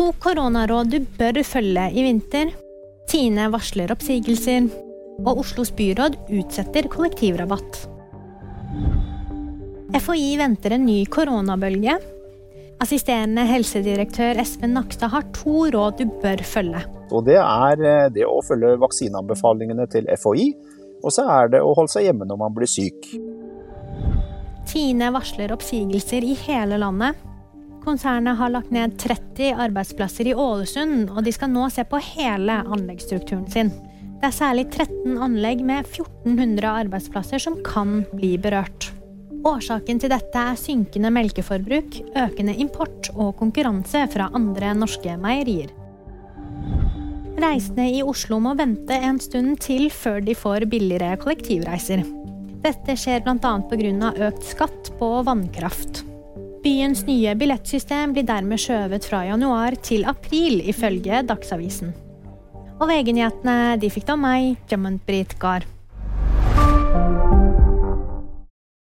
To koronaråd du bør følge i vinter. Tine varsler oppsigelser. Og Oslos byråd utsetter kollektivrabatt. FHI venter en ny koronabølge. Assisterende helsedirektør Espen Nakstad har to råd du bør følge. Og Det er eh, det å følge vaksineanbefalingene til FHI, og så er det å holde seg hjemme når man blir syk. Tine varsler oppsigelser i hele landet. Konsernet har lagt ned 30 arbeidsplasser i Ålesund, og de skal nå se på hele anleggsstrukturen sin. Det er særlig 13 anlegg med 1400 arbeidsplasser som kan bli berørt. Årsaken til dette er synkende melkeforbruk, økende import og konkurranse fra andre norske meierier. Reisende i Oslo må vente en stund til før de får billigere kollektivreiser. Dette skjer bl.a. pga. økt skatt på vannkraft. Byens nye billettsystem blir dermed skjøvet fra januar til april, ifølge Dagsavisen. Og VG-nyhetene de fikk da meg, Jammund Britt Gahr.